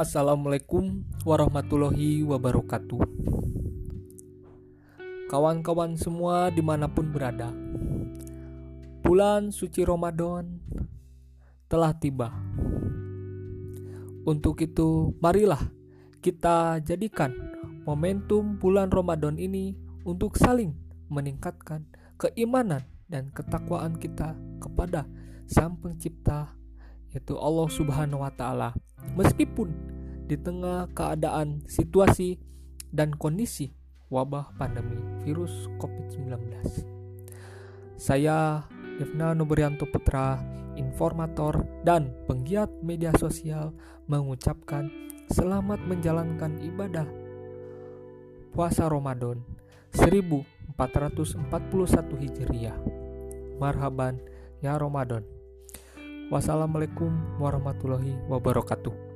Assalamualaikum warahmatullahi wabarakatuh. Kawan-kawan semua di mana pun berada, bulan suci Ramadan telah tiba. Untuk itu, marilah kita jadikan momentum bulan Ramadan ini untuk saling meningkatkan keimanan dan ketakwaan kita kepada Sang Pencipta, yaitu Allah Subhanahu wa Ta'ala, meskipun di tengah keadaan situasi dan kondisi wabah pandemi virus COVID-19. Saya Devna Nubrianto Putra, informator dan penggiat media sosial mengucapkan selamat menjalankan ibadah puasa Ramadan 1441 Hijriah. Marhaban ya Ramadan. Wassalamualaikum warahmatullahi wabarakatuh.